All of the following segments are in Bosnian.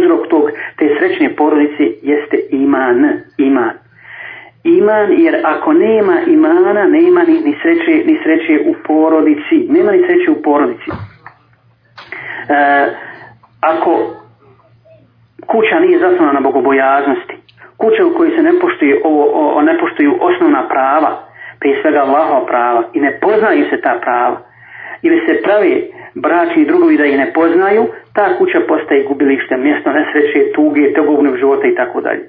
uzrok te srećne porodice jeste iman, iman. Iman, jer ako nema imana, nema ni, ni, sreće, ni sreće u porodici. Nema ni sreće u porodici. E, ako kuća nije zasnovana na bogobojaznosti, kuća u kojoj se ne poštuju, o, ne poštuju osnovna prava, prije svega Allahova prava, i ne poznaju se ta prava, ili se pravi braći i drugovi da ih ne poznaju, ta kuća postaje gubilište, mjesto nesreće, tuge, tegobnog života i tako dalje.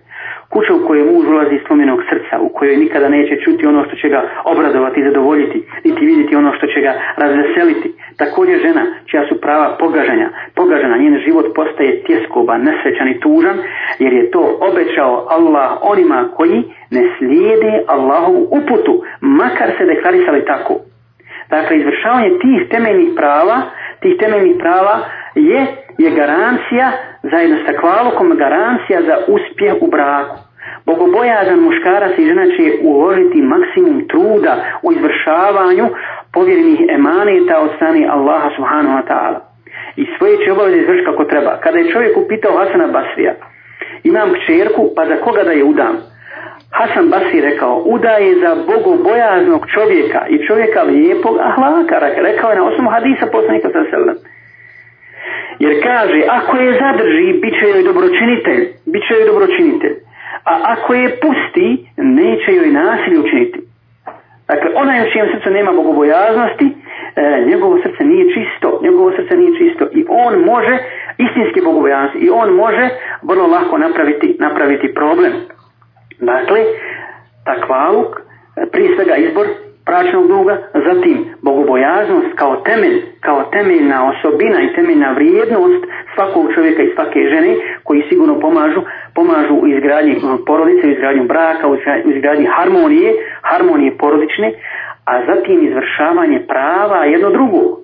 Kuća u kojoj muž ulazi iz srca, u kojoj nikada neće čuti ono što će ga obradovati i zadovoljiti, niti vidjeti ono što će ga razveseliti. Također žena čija su prava pogažanja, pogažena, njen život postaje tjeskoba, nesrećan i tužan, jer je to obećao Allah onima koji ne slijede Allahovu uputu, makar se deklarisali tako. Dakle, izvršavanje tih temeljnih prava tih temeljnih prava je, je garancija zajedno sa kvalukom garancija za uspjeh u braku. Bogobojazan muškarac i žena će uložiti maksimum truda u izvršavanju povjerenih emaneta od strane Allaha subhanahu wa ta'ala. I svoje će obaveze izvršiti kako treba. Kada je čovjek upitao Hasana Basrija, imam kćerku, pa za koga da je udam? Hasan Basri rekao, udaje za bojaznog čovjeka i čovjeka lijepog ahlaka, rekao je na osnovu hadisa poslanika sa Jer kaže, ako je zadrži, bit će joj dobročinitelj, bit će joj dobročinitelj. A ako je pusti, neće joj nasilje učiniti. Dakle, onaj u čijem srcu nema bogobojaznosti, e, njegovo srce nije čisto, njegovo srce nije čisto i on može, istinski bogobojaznost, i on može vrlo lako napraviti, napraviti problem. Dakle, takvaluk, prije svega izbor pračnog duga, zatim bogobojaznost kao temelj, kao temeljna osobina i temeljna vrijednost svakog čovjeka i svake žene koji sigurno pomažu, pomažu u izgradnji porodice, u izgradnju braka, u izgradnji harmonije, harmonije porodične, a zatim izvršavanje prava jedno drugo.